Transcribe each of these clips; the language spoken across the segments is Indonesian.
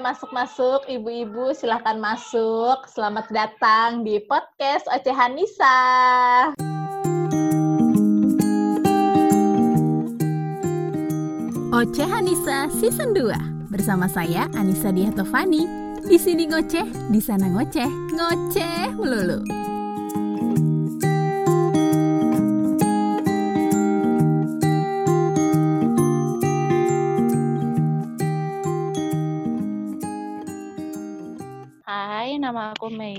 Masuk-masuk, ibu-ibu silahkan masuk. Selamat datang di podcast Ocehan Nisa. Ocehan Nisa Season 2 bersama saya Anissa Diatovani. Di sini ngoceh, di sana ngoceh, ngoceh melulu.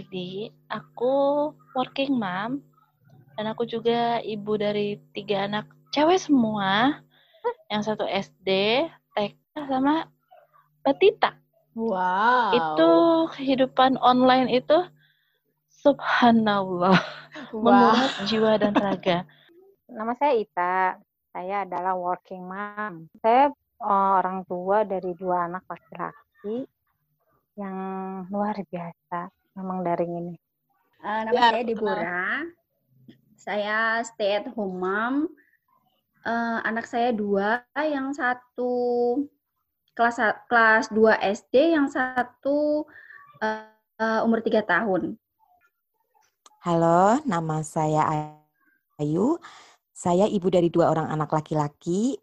Nama aku working mom dan aku juga ibu dari tiga anak cewek semua. Yang satu SD, TK, sama Batita. Wow. Itu kehidupan online itu subhanallah, wow. menguras jiwa dan raga. Nama saya Ita. Saya adalah working mom. Saya uh, orang tua dari dua anak laki-laki yang luar biasa. Memang daring ini. Uh, nama Ya, saya Deborah. Saya stay at home mom. Uh, anak saya dua, yang satu kelas kelas 2 SD, yang satu uh, uh, umur tiga tahun. Halo, nama saya Ayu. Saya ibu dari dua orang anak laki-laki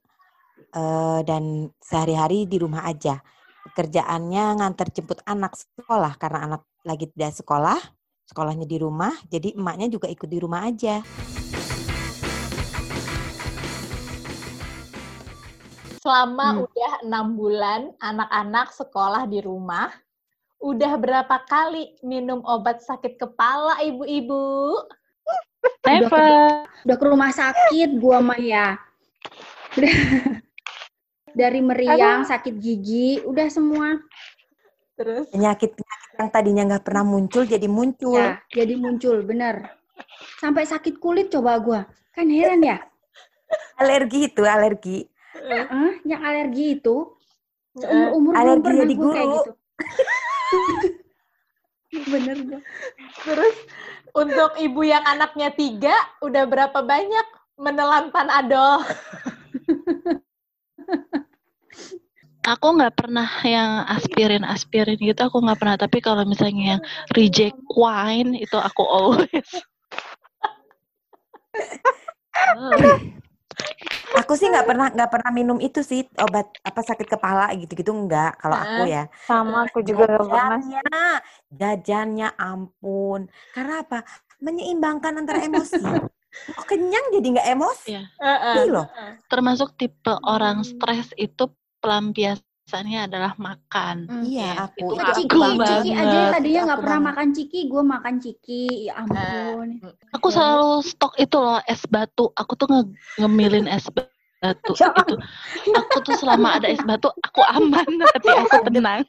eh, dan sehari-hari di rumah aja. Pekerjaannya ngantar jemput anak sekolah karena anak lagi tidak sekolah, sekolahnya di rumah, jadi emaknya juga ikut di rumah aja. Selama Hmm. udah enam bulan anak-anak sekolah di rumah, udah berapa kali minum obat sakit kepala ibu-ibu? Never. Udah ke rumah sakit gua mah ya. Udah dari meriang, sakit gigi, udah semua. Terus Penyakit yang tadinya nggak pernah muncul jadi muncul. Ya, jadi muncul, bener. Sampai sakit kulit coba gua. Kan heran ya. Alergi itu, alergi. Hah? yang alergi itu umur umur belum alergi jadi gua kayak gitu. bener gua. terus untuk ibu yang anaknya tiga, udah berapa banyak menelan panadol? Aku nggak pernah yang aspirin aspirin gitu. Aku nggak pernah. Tapi kalau misalnya yang reject wine itu aku always. Oh. Aku sih nggak pernah nggak pernah minum itu sih obat apa sakit kepala gitu-gitu nggak kalau aku Hah? ya. Sama aku juga pernah. Jajannya, jajannya ampun. Karena apa? Menyeimbangkan antara emosi. Oh, kenyang jadi nggak emosi. Iya. Heeh. Iya loh. Termasuk tipe orang stres itu pelampiasannya adalah makan. Hmm. Iya, Ya, aku itu Ciki, aku aku banget. ciki aja tadinya nggak pernah banget. makan ciki, gue makan ciki, ya ampun. Aku selalu stok itu loh es batu. Aku tuh nge ngemilin es ba- batu itu. Aku tuh selama ada es batu aku aman, hati aku tenang.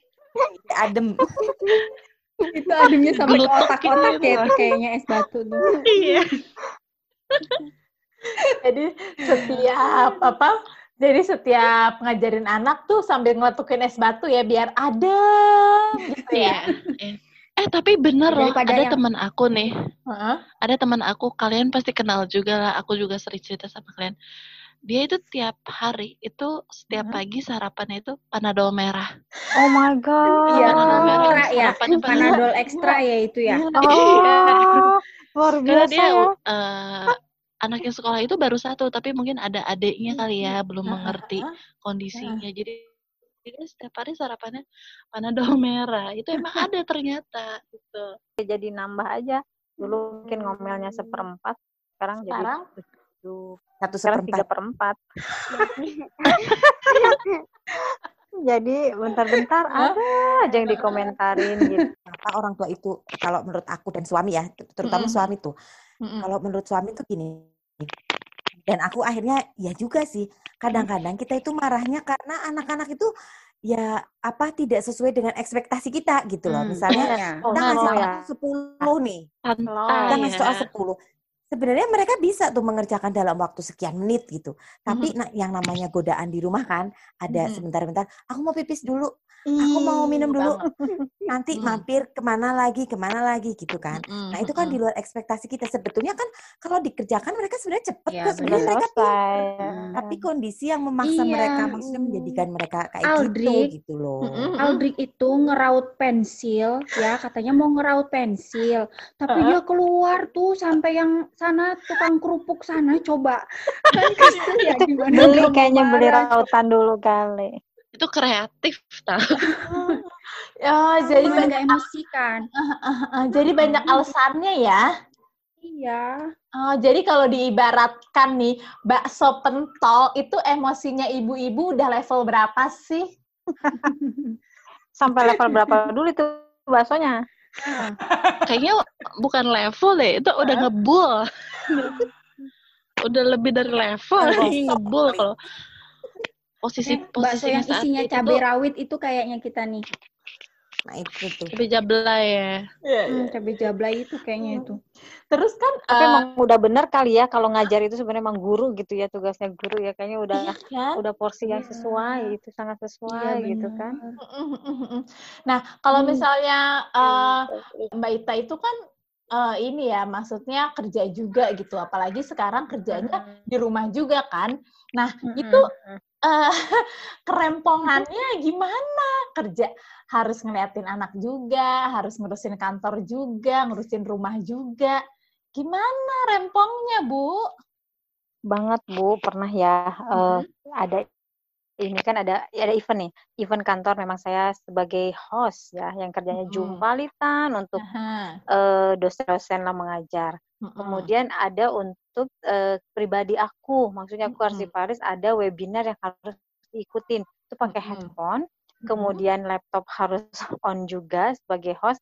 Adem. itu ademnya sampai Gelutuk otak-otak gitu ya kayaknya es batu tuh. Iya. Jadi setiap apa? Jadi setiap ngajarin anak tuh sambil ngeletukin es batu ya biar adem gitu ya. Iya. iya. Eh tapi bener loh, Daripada ada yang- teman aku nih. Heeh. Ada teman aku, kalian pasti kenal juga lah. Aku juga sering cerita sama kalian. Dia itu tiap hari itu setiap Mhm. pagi sarapannya itu panadol merah. Oh my god. Iya, Panadol merah ekstra ya, panadol. panadol ekstra ya itu ya. Oh, luar Karena biasa dia ya. eh, anak yang sekolah itu baru satu, tapi mungkin ada adiknya kali ya belum Heeh, mengerti heeh. kondisinya. Jadi dia setiap hari sarapannya panadol merah. Itu emang ada ternyata gitu. Jadi nambah aja. Dulu mungkin ngomelnya seperempat, sekarang, Sekarang? jadi. Satu Sekarang tiga seperempat. perempat. jadi bentar-bentar ada aja yang dikomentarin gitu. Kenapa orang tua itu kalau menurut aku dan suami ya, terutama Mm-mm. suami tuh. Mm-mm. Kalau menurut suami tuh gini. Dan aku akhirnya ya juga sih. Kadang-kadang kita itu marahnya karena anak-anak itu ya apa tidak sesuai dengan ekspektasi kita gitu loh. Hmm, Misalnya iya. kita ngasih oh, ya. soal 10 nih. Kita ngasih soal ya. 10 sebenarnya mereka bisa tuh mengerjakan dalam waktu sekian menit gitu. Tapi na- yang namanya godaan di rumah kan ada Mhm. sebentar-bentar aku mau pipis dulu aku mau minum dulu. Nanti Hmm. mampir ke mana lagi, ke mana lagi gitu kan. Mm-mm, Nah itu kan di luar ekspektasi kita. Sebetulnya kan kalau dikerjakan mereka sebenarnya cepet Iya, kok. Sebenarnya mereka selesai. Hmm. tapi kondisi yang memaksa Iya. mereka, maksudnya menjadikan mereka kayak gitu Aldrik. gitu loh. Mm-mm. Aldrik itu ngeraut pensil, ya katanya mau ngeraut pensil, tapi dia keluar tuh sampai yang sana tukang kerupuk sana coba. Kan ya gimana Beli kayaknya beli rautan dulu kali. Itu kreatif tau. Ya, jadi Gimana banyak nggak emosi kan? eh, jadi banyak alasannya ya. Iya. Oh, jadi kalau diibaratkan nih, bakso pentol itu emosinya ibu-ibu udah level berapa sih? Sampai level berapa dulu itu baksonya? Kayaknya bukan level deh, itu udah ngebul. udah lebih dari level ngebul kalau posisi Eh, posisinya yang saat isinya itu cabai rawit itu kayaknya kita nih. Nah itu tuh. lebih jablay ya. Hmm, cabai jablay itu kayaknya itu. Terus kan Tapi eh, emang udah bener kali ya kalau ngajar itu sebenarnya emang guru gitu ya tugasnya guru ya kayaknya udah iya kan? udah porsi yang Iya. sesuai itu sangat Iya sesuai gitu benar. kan. Nah, kalau Hmm. misalnya eh, Mbak Ita itu kan eh, ini ya, maksudnya kerja juga gitu, apalagi sekarang kerjanya di rumah juga kan. Nah, itu eh, kerempongannya gimana? Kerja harus ngeliatin anak juga, harus ngurusin kantor juga, ngurusin rumah juga. Gimana rempongnya, Bu? banget Bu pernah ya eh, ada ini kan ada ada event nih event kantor memang saya sebagai host ya yang kerjanya Mm-mm. jumpalitan untuk eh, dosen-dosen lah mengajar Mm-mm. kemudian ada untuk eh, pribadi aku maksudnya aku Mm-mm. arsiparis ada webinar yang harus diikutin itu pakai Mm-mm. headphone kemudian laptop harus on juga sebagai host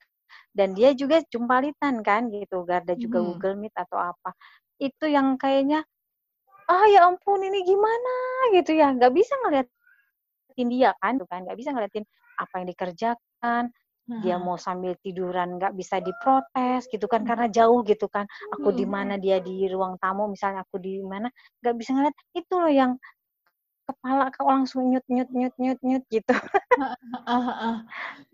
dan dia juga jumpalitan kan gitu Garda juga Mhm. Google Meet atau apa itu yang kayaknya ah ya ampun ini gimana? Gitu ya. Nggak bisa ngeliatin dia kan tuh kan. Nggak bisa ngeliatin apa yang dikerjakan. Dia Aha. mau sambil tiduran nggak bisa diprotes gitu kan. Karena jauh gitu kan. Aku di Hmm. mana dia di ruang tamu misalnya aku di mana. Nggak bisa ngeliat. Itu loh yang kepala kau langsung nyut nyut nyut nyut nyut gitu.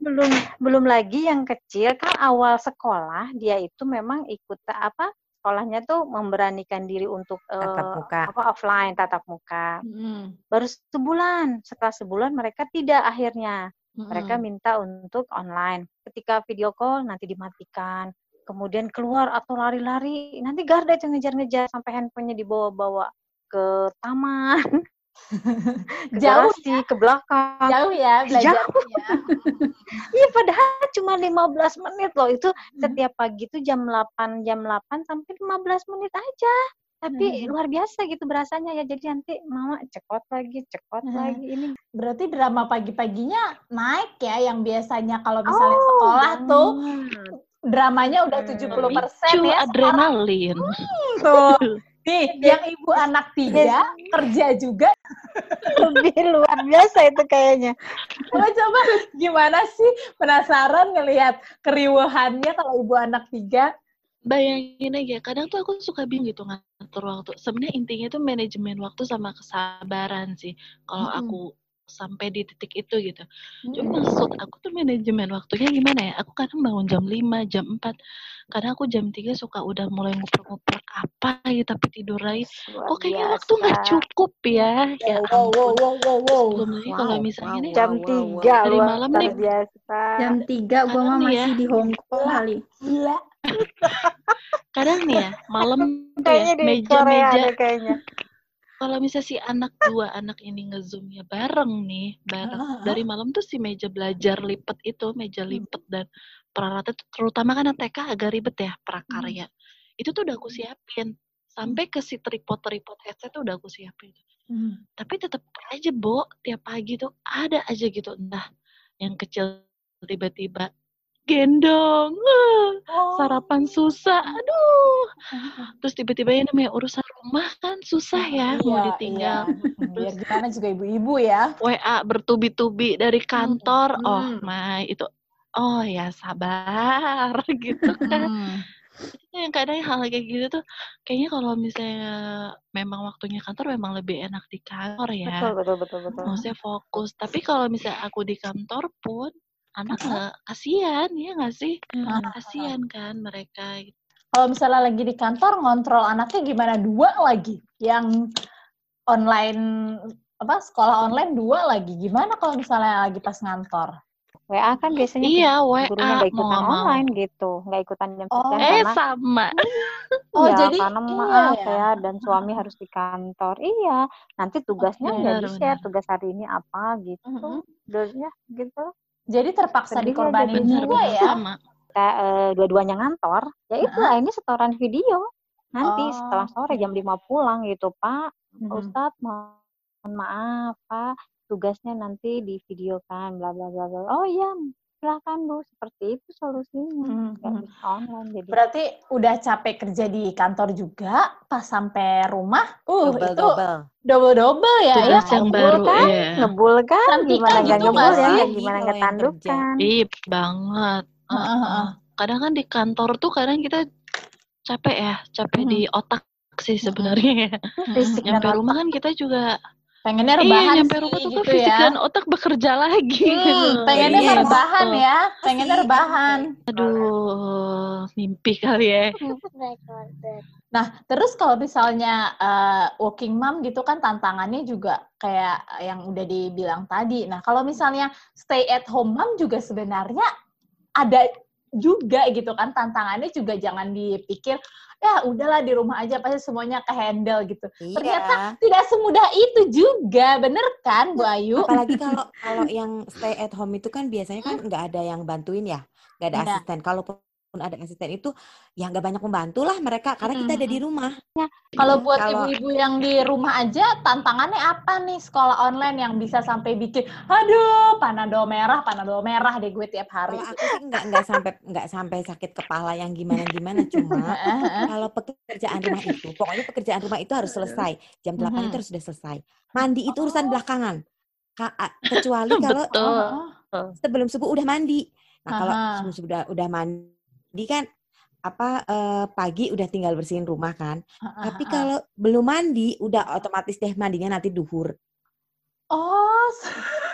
Belum belum lagi yang kecil. Kan awal sekolah dia itu memang ikut apa sekolahnya tuh memberanikan diri untuk Tatap eh, muka. apa offline tatap muka Mm-mm. baru sebulan setelah sebulan mereka tidak akhirnya mereka Mm-mm. minta untuk online ketika video call nanti dimatikan kemudian keluar atau lari-lari nanti garda itu ngejar-ngejar sampai handphonenya dibawa-bawa ke taman ke Jauh garasi ke belakang Jauh ya belajarnya. Iya padahal cuma 15 menit loh. Itu Hmm. setiap pagi tuh jam 8 jam 8 sampai 15 menit aja. Tapi Hmm. luar biasa gitu berasanya ya. Jadi nanti mama cekot lagi, cekot Hmm. lagi ini. Berarti drama pagi-paginya naik ya yang biasanya kalau misalnya Oh, sekolah tuh dramanya udah Hmm. 70% Memicu ya. adrenalin. Tuh. Nih, yang ibu anak tiga kerja juga. Lebih luar biasa itu kayaknya. Coba coba gimana sih penasaran ngelihat keriuhannya kalau ibu anak tiga? Bayangin aja, kadang tuh aku suka bingung gitu ngatur waktu. Sebenarnya intinya tuh manajemen waktu sama kesabaran sih. Kalau Mm-mm. aku sampai di titik itu gitu. Cuma maksud aku tuh manajemen waktunya gimana ya? Aku kadang bangun jam 5, jam 4. Kadang aku jam 3 suka udah mulai nguper-nguper apa gitu, tapi tidur lagi. Kok kayaknya biasa. waktu nggak cukup ya? Ya Wow, wow, ampun. wow, wow, wow. Belum lagi kalau Wow, misalnya wow, nih, Jam wow, wow, 3 Dari luar malam nih. biasa. Jam 3 gua mah ya. masih di Hong Kong kali. Gila. kadang nih ya, malam tuh ya, Kayaknya di Korea meja-meja deh kayaknya. Kalau misalnya si anak dua anak ini ngezoomnya bareng nih bareng. Dari malam tuh si meja belajar lipet itu meja Hmm. lipet dan peralatan terutama kan TK agak ribet ya prakarya. Itu tuh udah aku siapin. Sampai ke si tripod tripod headset tuh udah aku siapin. Hmm. tapi tetap aja bo tiap pagi tuh ada aja gitu. Entah yang kecil tiba-tiba gendong Oh. sarapan susah aduh terus tiba-tiba yang namanya urusan rumah kan susah ya mau Iya, ditinggal iya. Biar gimana juga ibu-ibu ya. WA bertubi-tubi dari kantor, oh Hmm. my itu, oh ya sabar gitu kan. Hmm. itu yang kadang hal kayak gitu tuh kayaknya kalau misalnya memang waktunya kantor memang lebih enak di kantor ya. Betul, betul, betul, betul. Maksudnya fokus. Tapi kalau misalnya aku di kantor pun anak nggak kasihan ya nggak sih? Hmm. Kasihan kan mereka. gitu. Kalau misalnya lagi di kantor ngontrol anaknya gimana dua lagi yang online apa sekolah online dua lagi gimana kalau misalnya lagi pas ngantor? WA kan biasanya Iya, gurunya WA nggak mau ikutan mau. online gitu, nggak ikutan jam Oh. sekian Eh karena sama. Oh, Iya, jadi karena iya maaf ya. ya, dan suami harus di kantor. Iya, nanti tugasnya nggak Benar, di-share, benar. tugas hari ini apa gitu. Mhm. Dulunya gitu. Jadi terpaksa aja dikorbanin juga ya. sama. Kita eh, dua-duanya ngantor, ya itu lah ini setoran video. Nanti Oh, setelah sore jam oke. 5 pulang gitu, Pak. Mhm. Ustadz, mohon maaf, Pak. Tugasnya nanti di videokan, bla bla bla bla. Oh iya, silakan Bu. Seperti itu solusinya. Nggak Mhm. bisa online jadi. Berarti udah capek kerja di kantor juga, pas sampai rumah, uh Double itu double. double-double ya, ya yang ampun. baru kan? ya. Ngebul kan? Cantika Gimana nggak gitu ngebul ya? Gimana nggak yang kerja. tandukan? Ih, banget. Heeh, Heeh. heeh. Kadang kan di kantor tuh kadang kita capek ya, capek Mhm. di otak sih sebenarnya ya. Dan Nyampe otak. rumah kan kita juga Pengennya iya rebahan nyampe sih rumah tuh gitu fisik ya. dan otak bekerja lagi Hmm, gitu. pengennya Iya, rebahan ya, pengennya rebahan. Aduh, mimpi kali ya. Nah, terus kalau misalnya eh, working mom gitu kan tantangannya juga kayak yang udah dibilang tadi. Nah, kalau misalnya stay at home mom juga sebenarnya ada juga gitu kan tantangannya juga jangan dipikir ya udahlah di rumah aja pasti semuanya ke handle gitu. Ternyata Iya. tidak semudah itu juga, bener kan Bu Ayu? Apalagi kalau kalau yang stay at home itu kan biasanya kan nggak ada yang bantuin ya, nggak ada asisten. Kalaupun ada asisten itu ya nggak banyak membantu lah mereka karena kita ada di rumah. Kalau buat Kalau- ibu-ibu yang di rumah aja, tantangannya apa nih sekolah online yang bisa sampai bikin, aduh, panado merah, panado merah deh gue tiap hari. Kalau aku sih nggak nggak sampai nggak sampai sakit kepala yang gimana gimana cuma kalau pekerjaan rumah itu pokoknya pekerjaan rumah itu harus selesai jam 8 itu Mhm. harus sudah selesai. Mandi itu urusan belakangan. Ka- a- kecuali kalau Betul. Oh, sebelum subuh udah mandi. Nah, kalau sebelum subuh udah, udah mandi kan apa eh, pagi udah tinggal bersihin rumah kan. Tapi kalau belum mandi udah otomatis deh mandinya nanti duhur. Oh,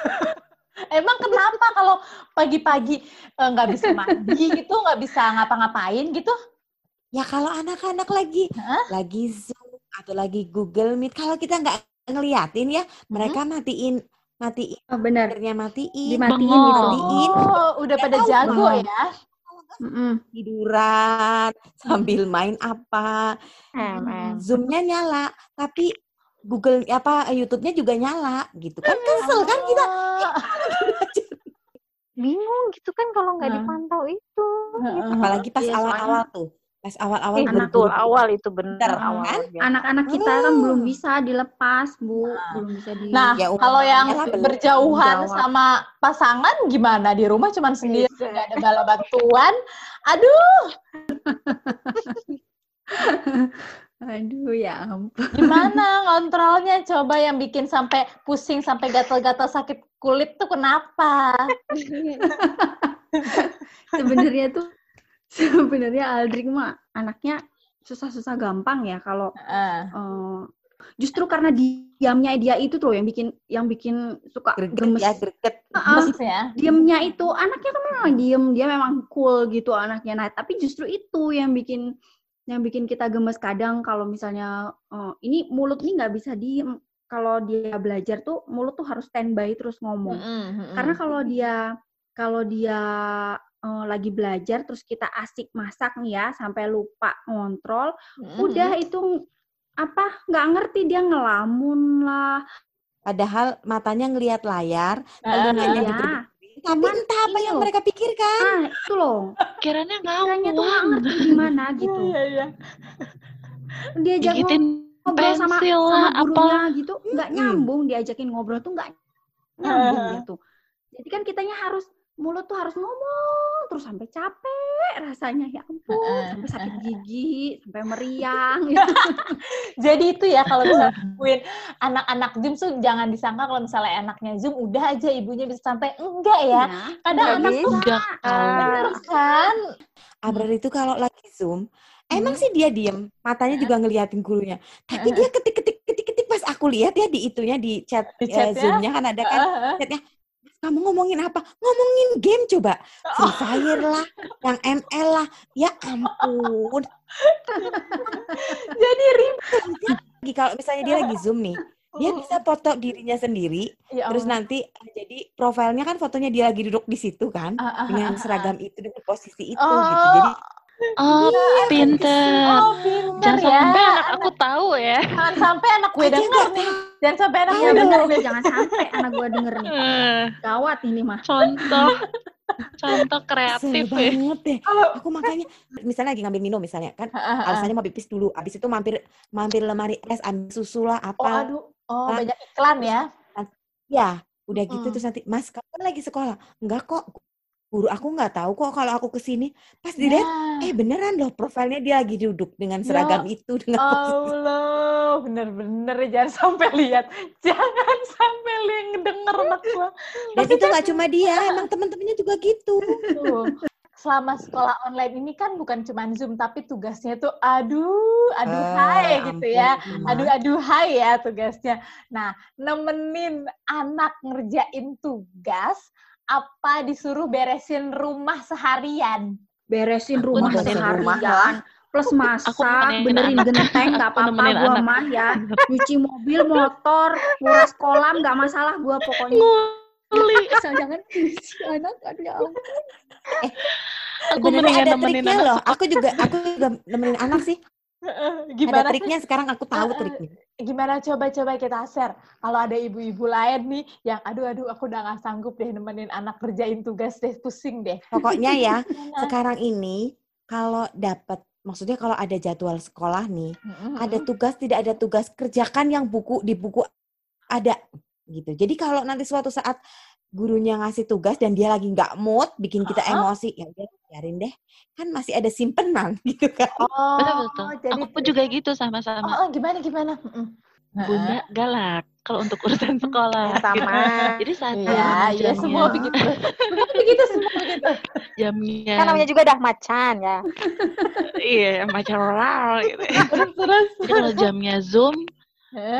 emang kenapa kalau pagi-pagi eh, nggak bisa mandi gitu, nggak bisa ngapa-ngapain gitu? Ya kalau anak-anak lagi Hah? lagi Zoom atau lagi Google Meet kalau kita nggak ngeliatin ya mereka matiin matiin Oh, benar. akhirnya matiin Dimatiin gitu. matiin Oh, udah Ya pada tahu, jago ya? Tiduran sambil main apa MM. Zoom-nya nyala tapi Google apa YouTube-nya juga nyala gitu kan kesel kan kita. Bingung gitu kan kalau nggak dipantau itu. Apalagi pas Iya, awal-awal tuh pas awal-awal Eh, betul awal itu Bener, awal kan? Anak-anak kita kan Hmm. belum bisa dilepas, Bu. Belum bisa di Nah, Ya, kalau yang berjauhan jawab. sama pasangan gimana? Di rumah cuman sendiri, Bisa. nggak ada bala bantuan. Aduh, Aduh, ya ampun. gimana ngontrolnya? Coba yang bikin sampai pusing, sampai gatal-gatal sakit kulit tuh kenapa? Sebenarnya tuh sebenarnya Aldrik mah anaknya susah-susah gampang ya kalau Heeh. eh, justru karena diamnya dia itu tuh yang bikin yang bikin suka greget gemes. ya greget Heeh. Gemes ya. diemnya itu anaknya kan memang diem dia memang cool gitu anaknya nah tapi justru itu yang bikin yang bikin kita gemes kadang kalau misalnya eh, ini mulut ini nggak bisa diem kalau dia belajar tuh mulut tuh harus standby terus ngomong Mm-mm, mm-mm. karena kalau dia kalau dia eh, lagi belajar terus kita asik masak nih ya sampai lupa ngontrol Mm-mm. udah itu apa nggak ngerti dia ngelamun lah. Padahal matanya ngelihat layar telinganya ya juga dengerin, tapi entah apa yang loh. mereka pikirkan. Ah itu loh. Kiranya kiranya tuh nggak ngerti gimana gitu. Iya, iya. diajak Gigitin ngobrol sama pensil sama gurunya apa. gitu nggak nyambung diajakin ngobrol tuh nggak nyambung gitu. Jadi kan kitanya harus mulut tuh harus ngomong terus sampai capek rasanya ya ampun sampai sakit gigi sampai meriang gitu. Jadi itu ya kalau misalnya anak-anak Zoom tuh jangan disangka kalau misalnya anaknya Zoom udah aja ibunya bisa santai. Enggak ya. Nah, Kadang nggak anak tuh tahu. bener kan? Abrar itu kalau lagi Zoom, emang sih dia diem, matanya juga ngeliatin gurunya. Tapi dia ketik-ketik ketik-ketik pas aku lihat ya di itunya di chat, Di eh, chatnya? Zoom-nya kan ada kan Heeh. chatnya. Kamu ngomongin apa? Ngomongin game coba. Free Fire lah, yang ML lah. Ya ampun. Jadi ribet. Kalau misalnya dia lagi Zoom nih, dia bisa foto dirinya sendiri, Ya terus nanti jadi profilnya kan fotonya dia lagi duduk di situ kan, Ah, ah, dengan ah, seragam itu dengan posisi itu Oh. gitu. Jadi Oh, pinter. Oh, pinter Jangan ya. sampai anak aku ya. Jangan sampai anak gue denger nggak nih. Jangan sampai anak Iya gue denger nih, jangan sampai anak gua denger nih. Eh, Gawat ini mah. Contoh, contoh kreatif ya. banget deh. Kalau Aku makanya misalnya lagi ngambil minum misalnya kan alasannya mau pipis dulu, abis itu mampir mampir lemari es, ambil susu lah Oh, apa. aduh. Oh, banyak iklan ya. Ya, udah gitu Mm-mm. terus nanti, Mas, kamu kan lagi sekolah? Enggak kok, guru aku nggak tahu kok kalau aku ke sini. Pas dilihat, Nah. eh beneran loh profilnya dia lagi duduk dengan Ya seragam itu dengan. Allah, bener-bener ya, jangan sampai lihat, jangan sampai lihat ngedenger anak gua. Dan itu nggak cuma dia, emang teman-temannya juga gitu. Selama sekolah online ini kan bukan cuma Zoom, tapi tugasnya tuh aduh, aduh Eh, hai gitu ya. Aduh, aduh hai ya tugasnya. Nah, nemenin anak ngerjain tugas, apa disuruh beresin rumah seharian? Beresin Aku rumah nemenin rumah seharian. Plus masak, benerin anak. genteng, nggak Aku apa-apa anak. mah ya. Nyuci mobil, motor, nguras kolam, nggak masalah gua pokoknya. Nguli. Asal jangan si anak, aduh ya ampun. Aku mendingan ada nemenin triknya anak loh. Aku juga aku juga nemenin anak sih. Ada Gimana sih? triknya sekarang aku tahu triknya. Gimana coba-coba kita share. Kalau ada ibu-ibu lain nih yang aduh aduh aku udah gak sanggup deh nemenin anak kerjain tugas deh, pusing deh. Pokoknya ya, sekarang ini kalau dapat maksudnya kalau ada jadwal sekolah nih, Mm-mm. ada tugas tidak ada tugas kerjakan yang buku di buku ada gitu. Jadi kalau nanti suatu saat gurunya ngasih tugas dan dia lagi nggak mood, bikin kita Uh-uh. emosi, ya udah biarin deh. Kan masih ada simpenan gitu kan. Oh, Betul betul. jadi Aku pun juga gitu sama-sama. Oh, oh, gimana gimana? Mm-mm. Bunda galak kalau untuk urusan sekolah. Sama. Jadi saat Iya, iya jamnya, semua begitu. Semua begitu, semua begitu. jamnya, Kan namanya juga udah macan ya. iya macam oral gitu. ya. Terus terus. Jadi kalau jamnya zoom,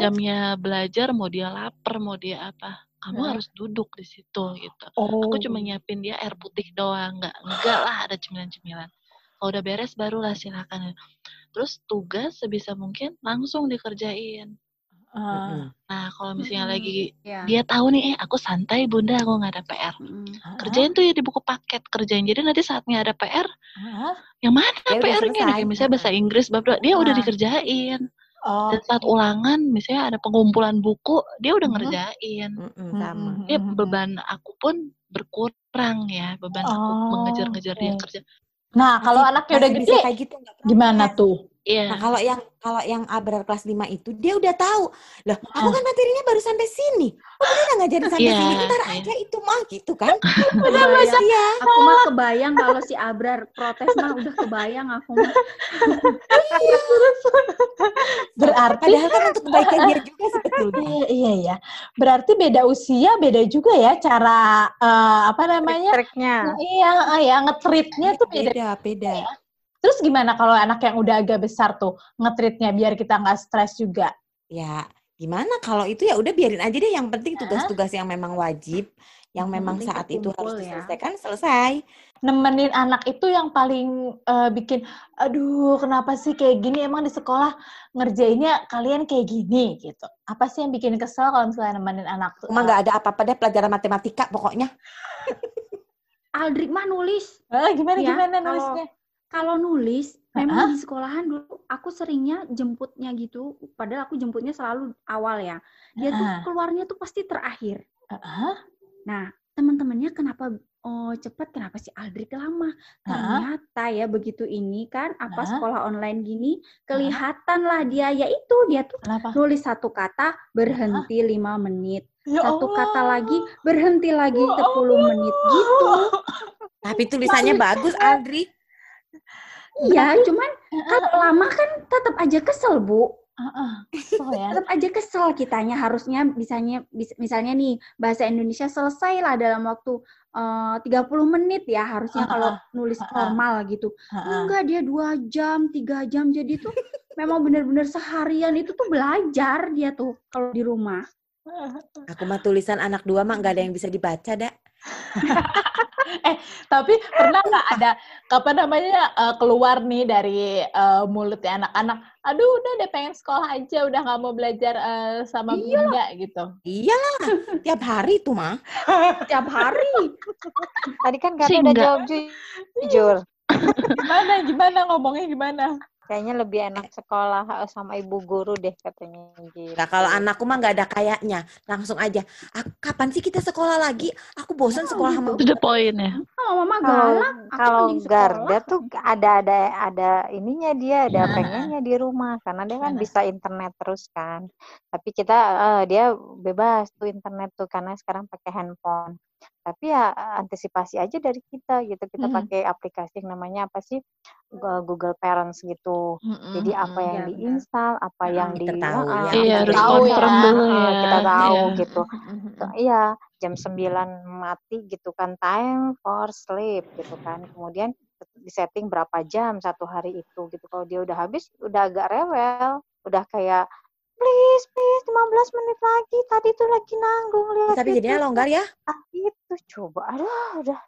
jamnya belajar mau dia lapar mau dia apa, kamu harus duduk di situ gitu. Oh. Aku cuma nyiapin dia air putih doang, nggak enggak lah ada cemilan-cemilan. Kalau udah beres barulah silakan. Terus tugas sebisa mungkin langsung dikerjain. Mm-mm. Nah kalau misalnya Mm-mm. lagi Iya. dia tahu nih, eh aku santai bunda, aku nggak ada PR. Mm. Kerjain tuh ya di buku paket, kerjain. Jadi nanti saatnya ada PR, Hah? yang mana Ya udah PR-nya nih? misalnya bahasa Inggris, bab dua, dia udah Ah. dikerjain. Oh. Dan saat ulangan, misalnya ada pengumpulan buku, dia udah Mhm. ngerjain. Mm-mm, sama. Ya beban aku pun berkurang ya, beban aku Oh, mengejar-ngejar dia oke. kerja. Nah, kalau anaknya udah gede, kayak gitu gimana tuh? Iya. Nah, kalau yang kalau yang Abrar kelas 5 itu dia udah tahu. Loh, aku kan materinya baru sampai sini. Oh, dia udah ngajarin sampai Iya, sini. Ntar iya. aja itu mah gitu kan. Kebayang. Iya. Aku mah kebayang kalau si Abrar protes mah udah kebayang aku mah. Berarti Padahal kan untuk kebaikan dia juga sebetulnya. Iya, iya ya. Berarti beda usia, beda juga ya cara eh, apa namanya? Triknya. Iya, eh, ya ngetritnya tuh beda. Beda, beda. Terus gimana kalau anak yang udah agak besar tuh ngetritnya biar kita nggak stres juga? Ya, gimana kalau itu ya udah biarin aja deh. Yang penting tugas-tugas yang memang wajib, yang memang saat itu harus ya. diselesaikan, selesai. Nemenin anak itu yang paling eh, bikin, aduh kenapa sih kayak gini? Emang di sekolah ngerjainnya kalian kayak gini gitu. Apa sih yang bikin kesel kalau misalnya nemenin anak tuh? Cuma nggak ada apa-apa deh pelajaran matematika pokoknya. Aldrik mah nulis. Eh, gimana Ya, gimana kalau- nulisnya? Kalau nulis, memang di sekolahan dulu aku seringnya jemputnya gitu. Padahal aku jemputnya selalu awal ya. Dia tuh Heeh. keluarnya tuh pasti terakhir. Heeh. Nah, teman-temannya kenapa oh cepat kenapa si Aldrik lama ternyata ya begitu ini kan apa Hah? sekolah online gini kelihatan lah dia yaitu dia tuh Kenapa? nulis satu kata berhenti lima menit Ya satu Allah. kata lagi berhenti lagi Ya 10 menit gitu Tapi tulisannya bagus, Aldri. Iya cuman kalau lama kan tetap aja kesel bu Heeh, kesel ya. tetap aja kesel kitanya harusnya bisanya bis- misalnya nih bahasa Indonesia selesai lah dalam waktu eh, 30 menit ya harusnya Ah, kalau ah, nulis ah. normal gitu. Heeh. Enggak, dia dua jam, tiga jam. Jadi tuh memang benar-benar seharian itu tuh belajar dia tuh kalau di rumah. Aku mah tulisan anak dua mah nggak ada yang bisa dibaca, dak. Tapi pernah nggak ada apa namanya eh, keluar nih dari eh, mulutnya anak-anak, aduh udah deh pengen sekolah aja, udah nggak mau belajar eh, sama bunda gitu. Iya, tiap hari tuh mah. Tiap hari. Tadi kan Karna udah jawab ju- jujur. Gimana gimana ngomongnya gimana? Kayaknya lebih enak sekolah eh, sama ibu guru deh katanya. gitu. Nah, kalau anakku mah nggak ada kayaknya, langsung aja. "Ah, kapan sih kita sekolah lagi? Aku bosan sekolah sama To the point ya. Kalau mama Kalau galak, aku kalau. Garda tuh ada ada ada ininya dia, ada Nah. pengennya di rumah karena dia kan Nah. bisa internet terus kan. Tapi kita eh, dia bebas tuh internet tuh karena sekarang pakai handphone. Tapi ya antisipasi aja dari kita gitu. Kita Mhm. pakai aplikasi yang namanya apa sih? Google Parents gitu. Jadi apa yang Iya, benar. diinstal, apa yang di Kita tahu Heeh, ya. Iya, kita harus tahu ya. dulu ya. Kita tahu Iya. gitu. Iya, jam 9 mati gitu kan time for sleep gitu kan. Kemudian disetting berapa jam satu hari itu gitu. Kalau dia udah habis udah agak rewel, udah kayak please please 15 menit lagi tadi tuh lagi nanggung lihat Tapi jadinya itu, longgar ya. ah, itu coba aduh udah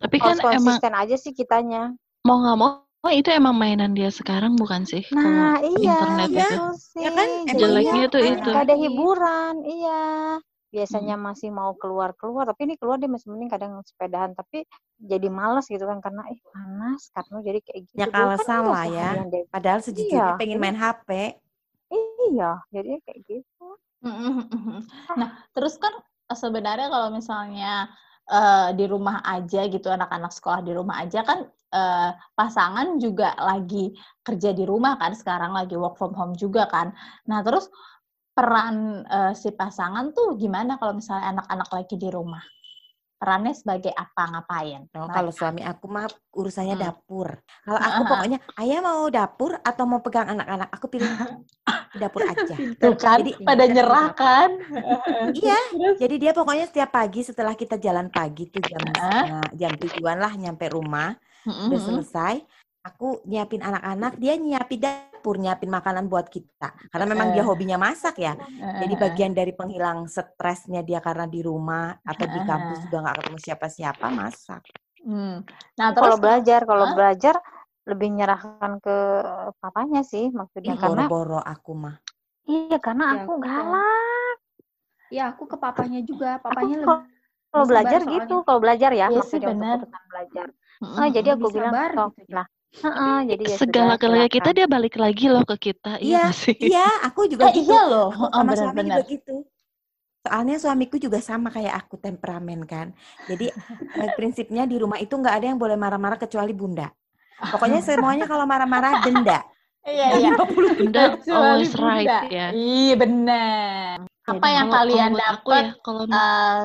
Tapi kan emang konsisten aja sih kitanya mau nggak mau oh, itu emang mainan dia sekarang bukan sih? nah Kalau iya internet iya. itu. sih Ya kan, emang Jeleknya iya. tuh itu. Gak ada hiburan, iya. Biasanya masih mau keluar-keluar, tapi ini keluar dia masih mending kadang sepedahan, tapi jadi males gitu kan karena eh panas karena jadi kayak gitu. Ya Dulu kan alasan iya lah ya. Padahal sejujurnya Iya. pengen main HP. Iya, jadi kayak gitu. Nah, terus kan sebenarnya kalau misalnya eh, di rumah aja gitu, anak-anak sekolah di rumah aja kan eh, pasangan juga lagi kerja di rumah kan, sekarang lagi work from home juga kan. Nah, terus peran eh, si pasangan tuh gimana kalau misalnya anak-anak lagi di rumah? Perannya sebagai apa, ngapain? Oh, Nah, kalau suami aku mah urusannya Hmm. dapur. Kalau aku Ah. pokoknya ayah mau dapur atau mau pegang anak-anak, aku pilih dapur aja. tuh kan, Jadi- pada nyerah kan? Iya, jadi dia pokoknya setiap pagi setelah kita jalan pagi tuh jam setengah- jam tujuan lah nyampe rumah, udah Mm-mm. selesai. Aku nyiapin anak-anak, dia nyiapin dapur, nyiapin makanan buat kita. Karena memang dia hobinya masak ya. Jadi bagian dari penghilang stresnya dia karena di rumah atau di kampus juga nggak ketemu siapa-siapa masak. hmm. Nah, kalau terus belajar, kalau Hah? belajar lebih nyerahkan ke papanya sih maksudnya Ih, karena boro-boro aku mah. iya karena Ya, aku aku galak. Ya, aku ke papanya juga. Aku Papanya kalau lebih kalau belajar gitu, kalau belajar ya, Iya sih, maksudnya benar. belajar. Mm-mm. Ah, jadi aku bilang, sabar "Sok, gitu. lah, heeh, jadi ya Segala-galanya kita silakan." dia balik lagi loh ke kita, iya Iya? Iya, aku juga Eh, gitu. iya loh, Aku Heeh, sama suami benar-benar. juga gitu. Soalnya suamiku juga sama kayak aku temperamen kan. Jadi eh, prinsipnya di rumah itu nggak ada yang boleh marah-marah kecuali bunda. Pokoknya semuanya kalau marah-marah denda. Iya, iya. Bunda always right ya. Iya, benar. Apa yang Kalau- kalian dapat ya, kalau eh,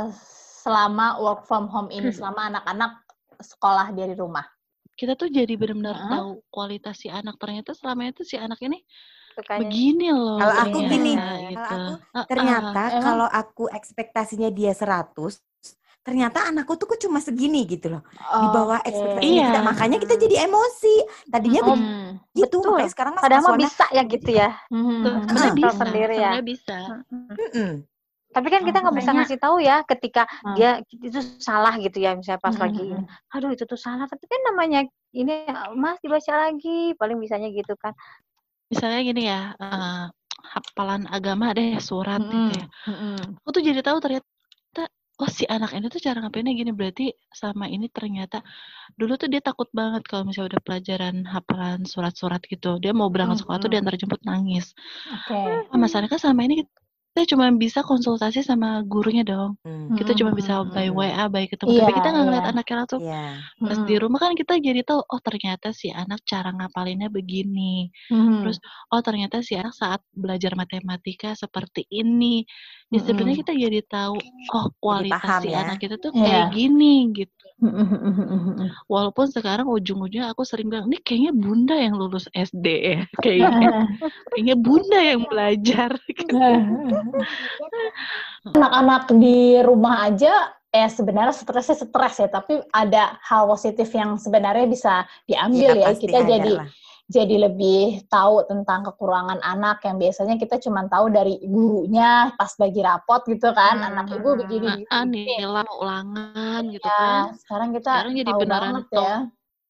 selama work from home ini, selama anak-anak sekolah dari rumah? Kita tuh jadi benar-benar Heeh. tahu kualitas si anak ternyata selama itu si anak ini Sukanya begini loh Kalau aku gini, gitu. kalau aku. Ternyata Emang? kalau aku ekspektasinya dia 100, ternyata anakku tuh kok cuma segini gitu loh. Di bawah Oke. ekspektasinya kita. Iya. Makanya kita jadi emosi. Tadinya Hmm. begitu, Betul. makanya sekarang mas padahal mah bisa ya gitu ya. Hmm. Hmm. Heeh. bisa, Sendiri ya. bisa. Mm-mm. Tapi kan kita nggak bisa ngasih tahu ya ketika Hmm. dia itu salah gitu ya misalnya pas Hmm, lagi hmm, ini. Aduh itu tuh salah. Tapi kan namanya ini Mas dibaca lagi paling bisanya gitu kan. Misalnya gini ya, eh, hafalan agama deh surat Hmm. gitu ya. Hmm. Aku tuh jadi tahu ternyata oh si anak ini tuh cara ngapainnya gini berarti sama ini ternyata dulu tuh dia takut banget kalau misalnya udah pelajaran hafalan surat-surat gitu dia mau berangkat sekolah tuh Mm-mm. diantar jemput nangis Oke. ah, masalahnya kan selama ini kita cuma bisa konsultasi sama gurunya dong Mm. kita cuma bisa by Mm-mm. WA by ketemu Iya, tapi kita nggak ngeliat iya. anaknya langsung Iya. pas di rumah kan kita jadi tahu oh ternyata si anak cara ngapalinnya begini Hmm. terus oh ternyata si anak saat belajar matematika seperti ini ya sebenarnya Mm-mm. kita jadi tahu oh kualitas paham si ya. anak kita tuh Iya. kayak gini gitu Hmm. walaupun sekarang ujung-ujungnya aku sering bilang ini kayaknya bunda yang lulus SD ya kayaknya kayaknya bunda yang belajar Anak-anak di rumah aja eh sebenarnya stresnya stres ya, tapi ada hal positif yang sebenarnya bisa diambil ya. pasti Kita jadi lah. jadi lebih tahu tentang kekurangan anak yang biasanya kita cuma tahu dari gurunya pas bagi rapot gitu kan, Hmm, anak ibu begini Ah, begini. ah, begini. nilai ulangan gitu Ya, kan. sekarang kita Sekarang jadi tahu beneran banget ya.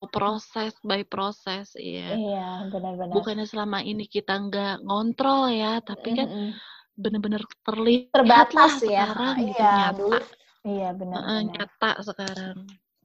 proses by proses, iya. Iya, benar-benar. Bukannya selama ini kita nggak ngontrol ya, tapi kan Mm-mm. Bener-bener terlihat terbatas lah ya. sekarang gitu, Iya, nyata. dulu. Iya, Heeh, benar-benar. nyata sekarang.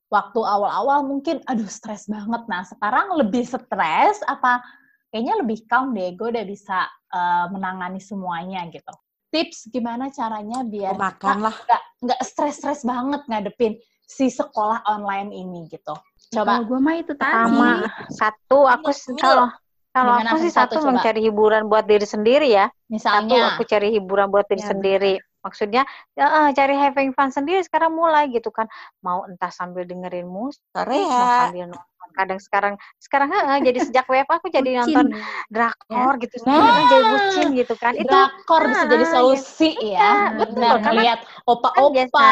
waktu awal-awal mungkin aduh stres banget. Nah, sekarang lebih stres apa kayaknya lebih calm deh. Gue udah bisa eh, menangani semuanya gitu. Tips gimana caranya biar Oh, makan lah. nggak nggak stres-stres banget ngadepin si sekolah online ini gitu. Coba Kalau gue mah itu tadi. Sama satu aku kalau kalau aku sih satu, satu coba? mencari hiburan buat diri sendiri ya. Satu misalnya aku cari hiburan buat diri Ya, sendiri. Maksudnya ya, eh, cari having fun sendiri sekarang mulai gitu kan. Mau entah sambil dengerin musik, mau Korea. sambil nonton. Kadang sekarang sekarang eh, jadi sejak WFH aku jadi Bucin. nonton drakor gitu Nah. sendiri jadi bucin gitu kan. Itu drakor bisa jadi Ah, solusi ya. Iya, betul. Benar Karena ngeliat kan opa-opa. biasa.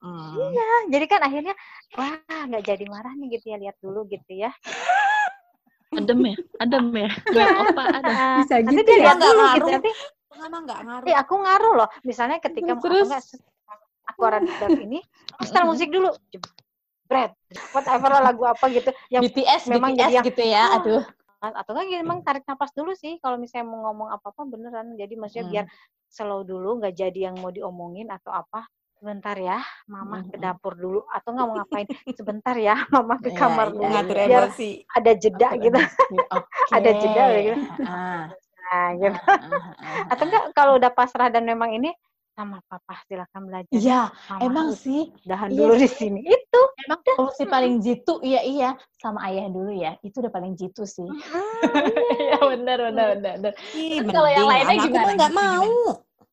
Mm. Iya, jadi kan akhirnya wah nggak jadi marah nih gitu ya lihat dulu gitu ya. Adem ya, adem ya. Lihat opa ada. Ah, Bisa nanti gitu dia ya. Nggak dulu gitu. ngaruh. Nanti Lama nggak ngaruh. Eh, aku ngaruh loh. Misalnya ketika aku Terus? nggak aku ada ini, aku setel musik dulu. Jebret. Whatever lah lagu apa gitu. Yang BTS, memang BTS jadi yang- gitu ya. Aduh. atau kan memang tarik napas dulu sih kalau misalnya mau ngomong apa-apa beneran. Jadi maksudnya Hmm. biar slow dulu, nggak jadi yang mau diomongin atau apa. Sebentar ya, mama ke dapur dulu atau nggak mau ngapain. Sebentar ya, mama ke Iya, kamar iya, dulu. Ngatur iya. Biar emosi. ada jeda gitu. Oke. Ada jeda gitu. Ah, Nah, gitu. ah, Atau enggak kalau udah pasrah dan memang ini sama papa silakan belajar. Iya, emang sih. dahan iya dulu di sini. Itu. Emang solusi paling jitu, iya iya, sama ayah dulu ya. Itu udah paling jitu sih. Iya benar benar benar. benar. Ih, Terus kalau yang lainnya gimana? mah nggak mau.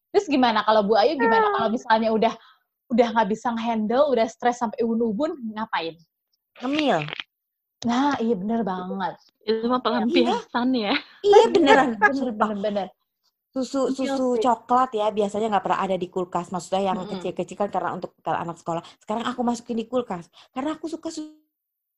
Terus gimana kalau Bu Ayu gimana kalau misalnya udah udah nggak bisa handle, udah stres sampai ubun-ubun, ngapain? Ngemil. Nah, iya bener banget. Itu mah pelampiasan ya. Iya beneran. Bener bener bener. Susu Iya susu coklat ya biasanya nggak pernah ada di kulkas. Maksudnya yang kecil-kecil kan karena untuk kalau anak sekolah. Sekarang aku masukin di kulkas karena aku suka susu,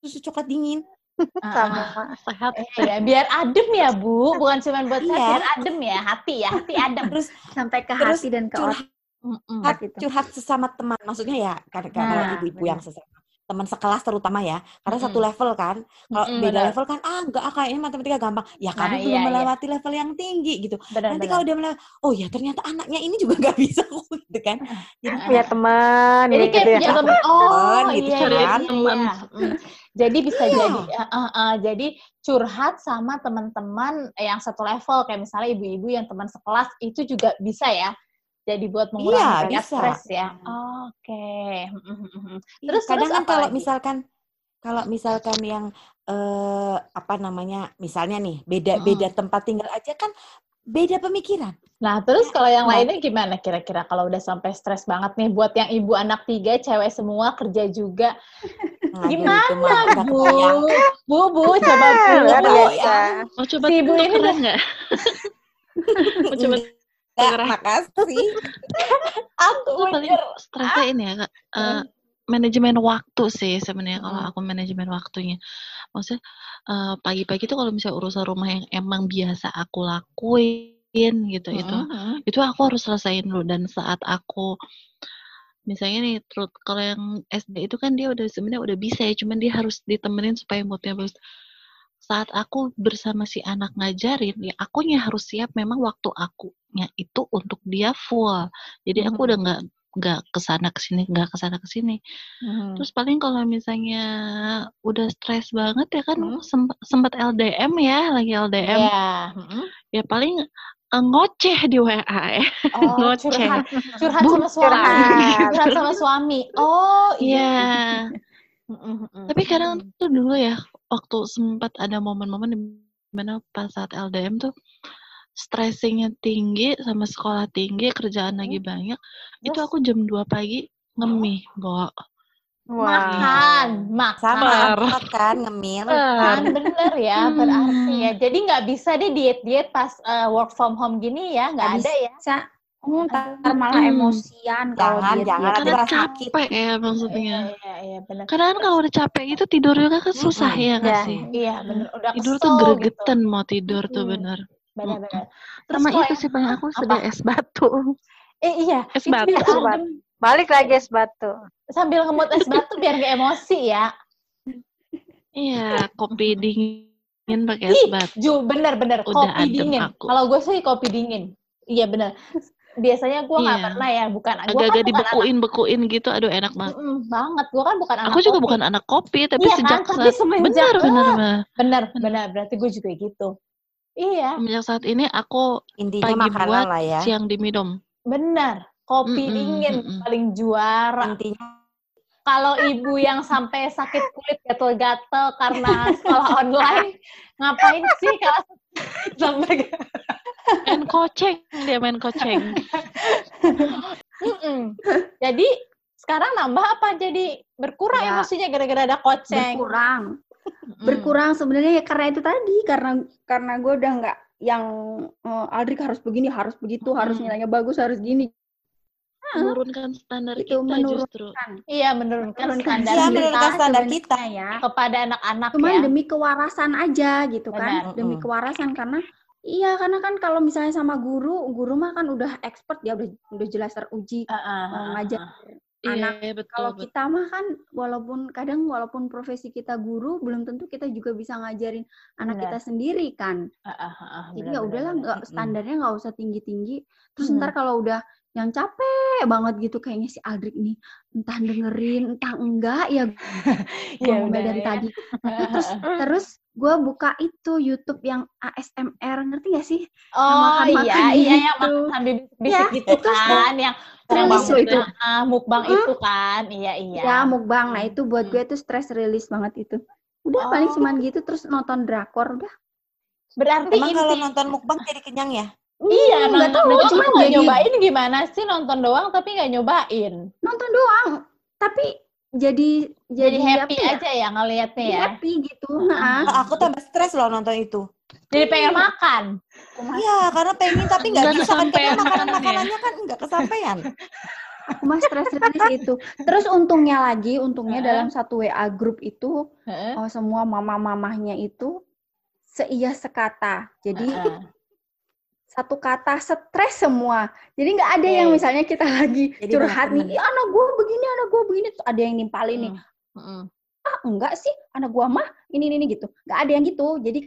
susu coklat dingin. Ah, Sama. ah. Sehat. Iya, biar adem ya Bu, bukan cuma buat sehat, Iya. biar adem ya, hati ya, hati adem. Terus Sampai ke Terus hati dan ke otak. Mm-mm. gitu. curhat sesama teman. Maksudnya ya kalau Nah, ibu-ibu yang sesama teman sekelas terutama ya karena satu Mm-mm. level kan kalau Mm-mm, beda benar. level kan ah enggak ah, kayaknya matematika gampang ya Nah, kamu iya, belum iya. melewati level yang tinggi gitu Benar nanti kalau udah melewati oh ya ternyata anaknya ini juga nggak bisa gitu kan jadi Punya teman Jadi ya kayak gitu ya. punya temen, oh gitu iya, kan. iya, Temen. iya. Mm. Jadi bisa Iya. jadi, uh, uh, uh, jadi curhat sama teman-teman yang satu level, kayak misalnya ibu-ibu yang teman sekelas, itu juga bisa ya? Jadi buat mengurangi Iya, tingkat bisa. stres ya? Oke. Mm. Iya, Terus- kadang terus kan kalau lagi? misalkan kalau misalkan yang eh apa namanya misalnya nih beda Mm-mm. beda tempat tinggal aja kan beda pemikiran Nah, terus kalau yang Nah. lainnya gimana kira-kira kalau udah sampai stres banget nih buat yang ibu anak tiga, cewek semua, kerja juga. Gimana, Bu? Bu, Bu, coba Bu. Ya. Mau coba Si ibu ini tukeran nggak? Mau coba Enggak, tukeran? makasih Aku paling mikir, stresnya ini ya, Kak. eh, manajemen waktu sih sebenarnya kalau Mm. aku manajemen waktunya. Maksudnya eh, pagi-pagi tuh kalau misalnya urusan rumah yang emang biasa aku lakuin gitu itu Mm-mm. itu aku harus selesaiin dulu dan saat aku misalnya nih terus kalau yang SD itu kan dia udah sebenarnya udah bisa ya cuman dia harus ditemenin supaya moodnya bagus saat aku bersama si anak ngajarin ya akunya harus siap memang waktu akunya itu untuk dia full jadi aku udah nggak nggak ke sana ke sini nggak ke sana ke sini Mhm. terus paling kalau misalnya udah stres banget ya kan Hmm. sempat sempat LDM ya lagi LDM Iya. Mm-mm. ya paling eh, ngoceh di WA ya Oh, Ngoceh. curhat, curhat sama suami, curhat. curhat sama suami. Oh, Iya. iya. Mm-mm, mm-mm. Tapi kadang tuh dulu ya, waktu sempat ada momen-momen di mana pas saat LDM tuh stressingnya tinggi sama sekolah tinggi, kerjaan lagi banyak. Itu Terus? aku jam 2 pagi ngemih, Bo. Wah. makan, sama makan. repot kan ngemil Kan bener ya, Hmm. berarti ya. Jadi nggak bisa deh diet-diet pas eh, work from home gini ya, nggak ada ya. Bisa. Oh, ntar malah Hmm. emosian kalau Jangan, diet jangan, diet. Karena malah sakit. capek ya Iya, maksudnya. iya, iya, benar. Karena kan kalau udah capek gitu tidur juga kan susah Mm-mm. ya nggak Ya. sih? Iya, benar. Udah Tidur tuh gitu. gregetan mau tidur tuh Hmm. bener. Benar-benar. Terus Sama kalau itu sih paling aku apa? sedia es batu. Eh iya, Es batu. Es batu. adem. Balik lagi es batu. sambil ngemut es batu biar gak emosi ya. Iya, kopi dingin pakai es batu. Ju, bener-bener Udah kopi adem dingin. Kalau gue sih kopi dingin. Iya bener. Biasanya gue nggak Iya. pernah ya, bukan. Gue kan Agak-agak bukan anak dibekuin-bekuin gitu, aduh enak banget. Mm-mm, banget. Gue kan bukan anak Aku juga kopi. bukan anak kopi, tapi Iya kan, sejak tapi saat semenjak benar benar ah, benar. bener berarti gue juga gitu. Iya, Semenjak saat ini aku Intinya pagi makanan buat, lah ya. siang diminum. bener. Kopi Mm-mm, dingin mm-mm. paling juara. Intinya Kalau ibu yang sampai sakit kulit gatel-gatel karena sekolah online, ngapain sih kalau sampai Main koceng, dia main koceng. Mm-mm. Jadi sekarang nambah apa? Jadi berkurang Ya. emosinya gara-gara ada koceng. berkurang Mm. Berkurang sebenarnya ya karena itu tadi karena karena gue udah nggak yang eh, Aldrik harus begini harus begitu harus Mm. nilainya bagus harus gini Menurunkan standar Itu kita menurunkan. justru. Iya menurunkan Menurunkan standar Iya, kita menurunkan standar sebenarnya kita. ya kepada anak-anak cuman ya. demi kewarasan aja gitu kan Benar, demi mm. kewarasan karena iya karena kan kalau misalnya sama guru guru mah kan udah expert ya udah udah jelas teruji ah, ngajar ah. Anak Iya, betul, kalau betul. kita mah kan walaupun kadang walaupun profesi kita guru belum tentu kita juga bisa ngajarin anak Benar. kita sendiri kan Ah, ah, ah, jadi ya udahlah nggak standarnya nggak usah tinggi tinggi terus Hmm. ntar kalau udah yang capek banget gitu kayaknya si Aldrik nih entah dengerin entah enggak ya benar. Iya, ngomel dari ya. tadi Ah, ah, terus terus gue buka itu YouTube yang ASMR ngerti gak sih Oh iya, iya yang gitu. makan sambil bisik Ya, gitu itu kan, yang loh itu. Ah, mukbang itu kan, iya iya. ya mukbang nah itu buat Hmm. gue tuh stress release banget itu udah paling Oh. cuman gitu terus nonton drakor udah Berarti Emang kalau nonton mukbang jadi kenyang ya? Iya, Hmm, nggak nonton tahu doang cuman nggak jadi nyobain gimana sih nonton doang tapi nggak nyobain. nonton doang tapi jadi Jadi, jadi, happy ya, aja ya ngelihatnya ya. happy gitu Heeh. nah Kalau aku tambah stres loh nonton itu. Jadi pengen makan. Iya, karena pengen tapi nggak bisa kan karena makanan makanannya. makanannya kan nggak kesampaian. aku mah stress release itu terus untungnya lagi untungnya dalam satu WA grup itu oh, semua mama-mamahnya itu seia sekata jadi. Satu kata stres semua. Jadi nggak ada yang Oke. misalnya kita lagi Jadi curhat nih, temen. "Ih, anak gue begini, anak gue begini, ada yang nimpalin nih, Heeh. ah enggak sih, anak gue mah ini ini ini," gitu. Nggak ada yang gitu. Jadi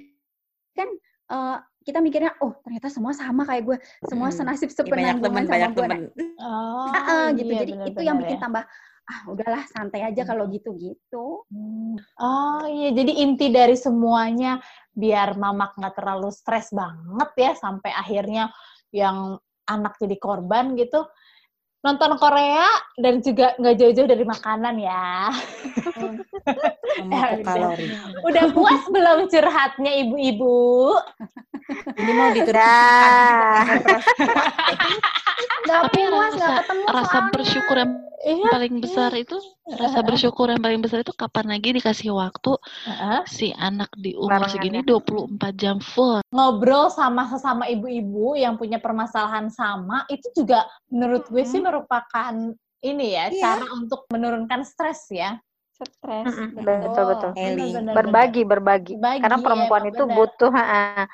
kan eh, kita mikirnya, oh ternyata semua sama kayak gue, semua Mm. senasib Ya, banyak sepenanggungan teman, sama banyak gue. teman. Oh, Nah, eh, gitu. iya, Jadi itu benar-benar yang bikin ya. tambah, ah udahlah santai aja kalau gitu-gitu. Hmm. Oh iya, jadi inti dari semuanya biar mamak nggak terlalu stres banget ya sampai akhirnya yang anak jadi korban gitu. Nonton Korea dan juga nggak jauh-jauh dari makanan ya. Udah. kalori. Udah puas belum curhatnya ibu-ibu? Ini mau ditutup. Nggak Tapi puas, nggak rasa ketemu rasa soalnya. bersyukur yang Iya. paling besar itu rasa bersyukur yang paling besar itu kapan lagi dikasih waktu Heeh. si anak di umur Barengan segini ya. 24 jam full. Ngobrol sama sesama ibu-ibu yang punya permasalahan sama itu juga menurut gue sih merupakan ini ya Iya. cara untuk menurunkan stres ya. Stres. Mm-mm, betul. betul betul. Healing. benar-benar, Berbagi berbagi. Berbagi, Karena perempuan emang itu benar. butuh ah,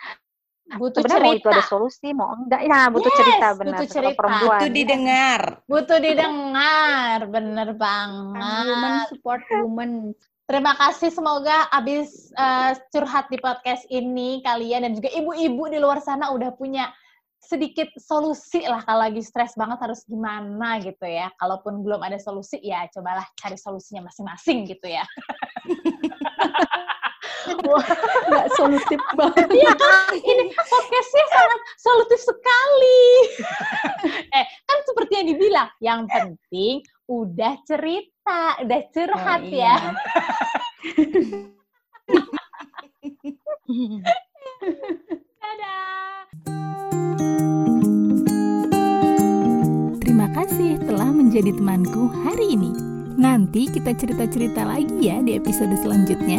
butuh sebenarnya mau itu cerita. ada solusi mau enggak ya butuh Yes, cerita benar butuh cerita. perempuan Itu didengar. Butuh didengar, bener Kan woman banget. support woman. Terima kasih semoga abis eh, curhat di podcast ini kalian dan juga ibu-ibu di luar sana udah punya sedikit solusi lah kalau lagi stres banget harus gimana gitu ya. Kalaupun belum ada solusi ya cobalah cari solusinya masing-masing gitu ya. Nggak solutif banget. Iya kan, ini podcastnya sangat solutif sekali. eh, kan seperti yang dibilang, yang penting udah cerita, udah curhat Oh, ya. iya. Dadah. Terima kasih telah menjadi temanku hari ini. Nanti kita cerita-cerita lagi ya di episode selanjutnya.